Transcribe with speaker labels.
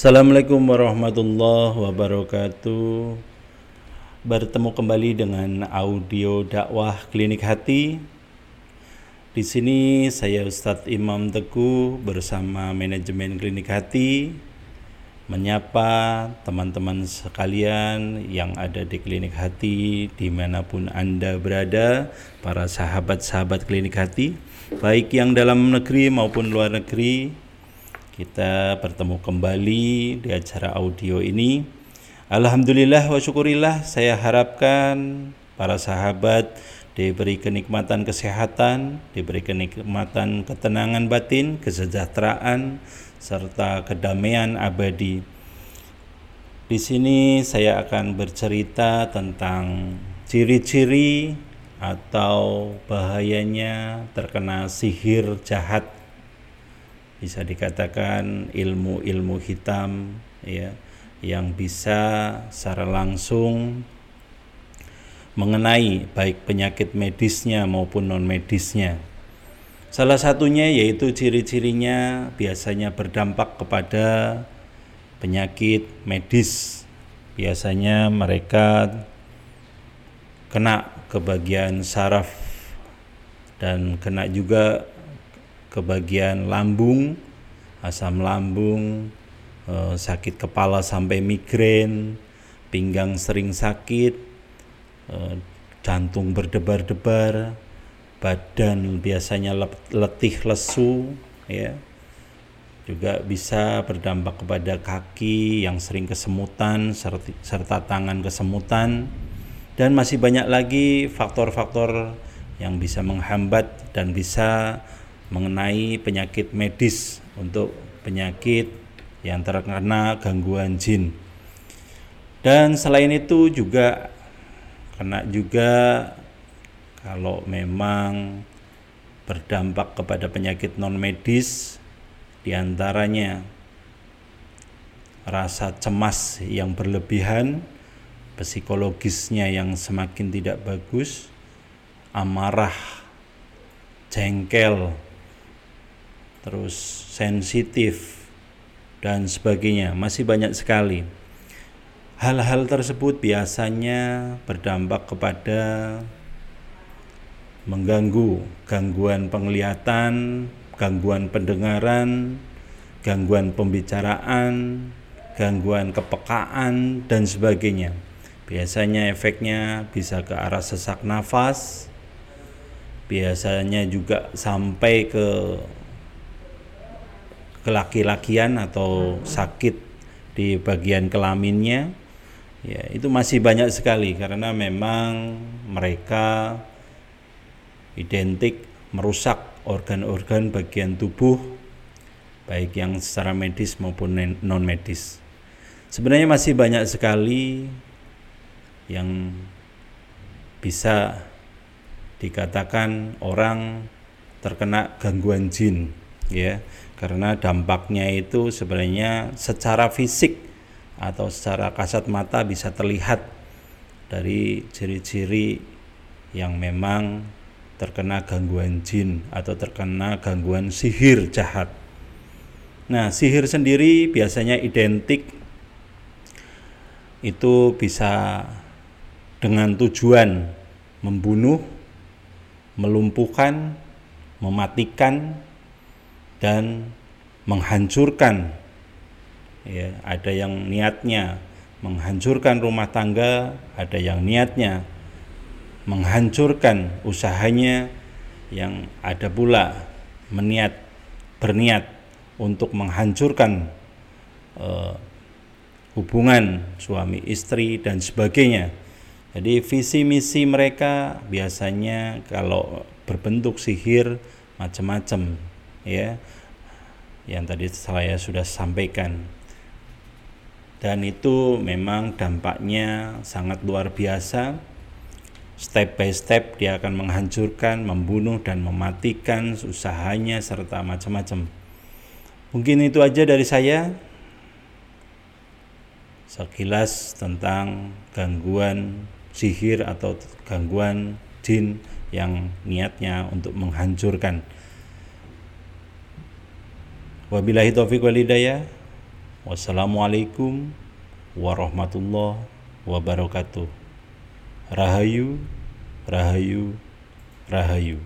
Speaker 1: Assalamualaikum warahmatullahi wabarakatuh. Bertemu kembali dengan audio dakwah Klinik Hati. Di sini saya Ustadz Imam Teguh bersama manajemen Klinik Hati menyapa teman-teman sekalian yang ada di Klinik Hati di mana pun Anda berada, para sahabat-sahabat Klinik Hati, baik yang dalam negeri maupun luar negeri, kita bertemu kembali di acara audio ini. Alhamdulillah wa syukurillah saya harapkan para sahabat diberi kenikmatan kesehatan, diberi kenikmatan ketenangan batin, kesejahteraan, serta kedamaian abadi. Di sini saya akan bercerita tentang ciri-ciri atau bahayanya terkena sihir jahat bisa dikatakan ilmu-ilmu hitam ya yang bisa secara langsung mengenai baik penyakit medisnya maupun non medisnya. Salah satunya yaitu ciri-cirinya biasanya berdampak kepada penyakit medis. Biasanya mereka kena ke bagian saraf dan kena juga ke bagian lambung, asam lambung, eh, sakit kepala sampai migrain, pinggang sering sakit, eh, jantung berdebar-debar, badan biasanya letih lesu, ya. Juga bisa berdampak kepada kaki yang sering kesemutan serta tangan kesemutan dan masih banyak lagi faktor-faktor yang bisa menghambat dan bisa mengenai penyakit medis untuk penyakit yang terkena gangguan jin. Dan selain itu juga kena juga kalau memang berdampak kepada penyakit non medis di antaranya rasa cemas yang berlebihan, psikologisnya yang semakin tidak bagus, amarah, jengkel, terus sensitif dan sebagainya masih banyak sekali hal-hal tersebut biasanya berdampak kepada mengganggu gangguan penglihatan, gangguan pendengaran, gangguan pembicaraan, gangguan kepekaan dan sebagainya. Biasanya efeknya bisa ke arah sesak nafas, biasanya juga sampai ke kelaki-lakian atau sakit di bagian kelaminnya ya itu masih banyak sekali karena memang mereka identik merusak organ-organ bagian tubuh baik yang secara medis maupun non medis sebenarnya masih banyak sekali yang bisa dikatakan orang terkena gangguan jin ya karena dampaknya itu sebenarnya secara fisik atau secara kasat mata bisa terlihat dari ciri-ciri yang memang terkena gangguan jin atau terkena gangguan sihir jahat. Nah, sihir sendiri biasanya identik itu bisa dengan tujuan membunuh, melumpuhkan, mematikan dan menghancurkan ya ada yang niatnya menghancurkan rumah tangga ada yang niatnya menghancurkan usahanya yang ada pula meniat berniat untuk menghancurkan uh, hubungan suami istri dan sebagainya. Jadi visi misi mereka biasanya kalau berbentuk sihir macam-macam ya yang tadi saya sudah sampaikan dan itu memang dampaknya sangat luar biasa step by step dia akan menghancurkan, membunuh dan mematikan usahanya serta macam-macam. Mungkin itu aja dari saya. Sekilas tentang gangguan sihir atau gangguan jin yang niatnya untuk menghancurkan. Wabillahi taufiq wal hidayah. Wassalamualaikum warahmatullahi wabarakatuh. Rahayu, rahayu, rahayu.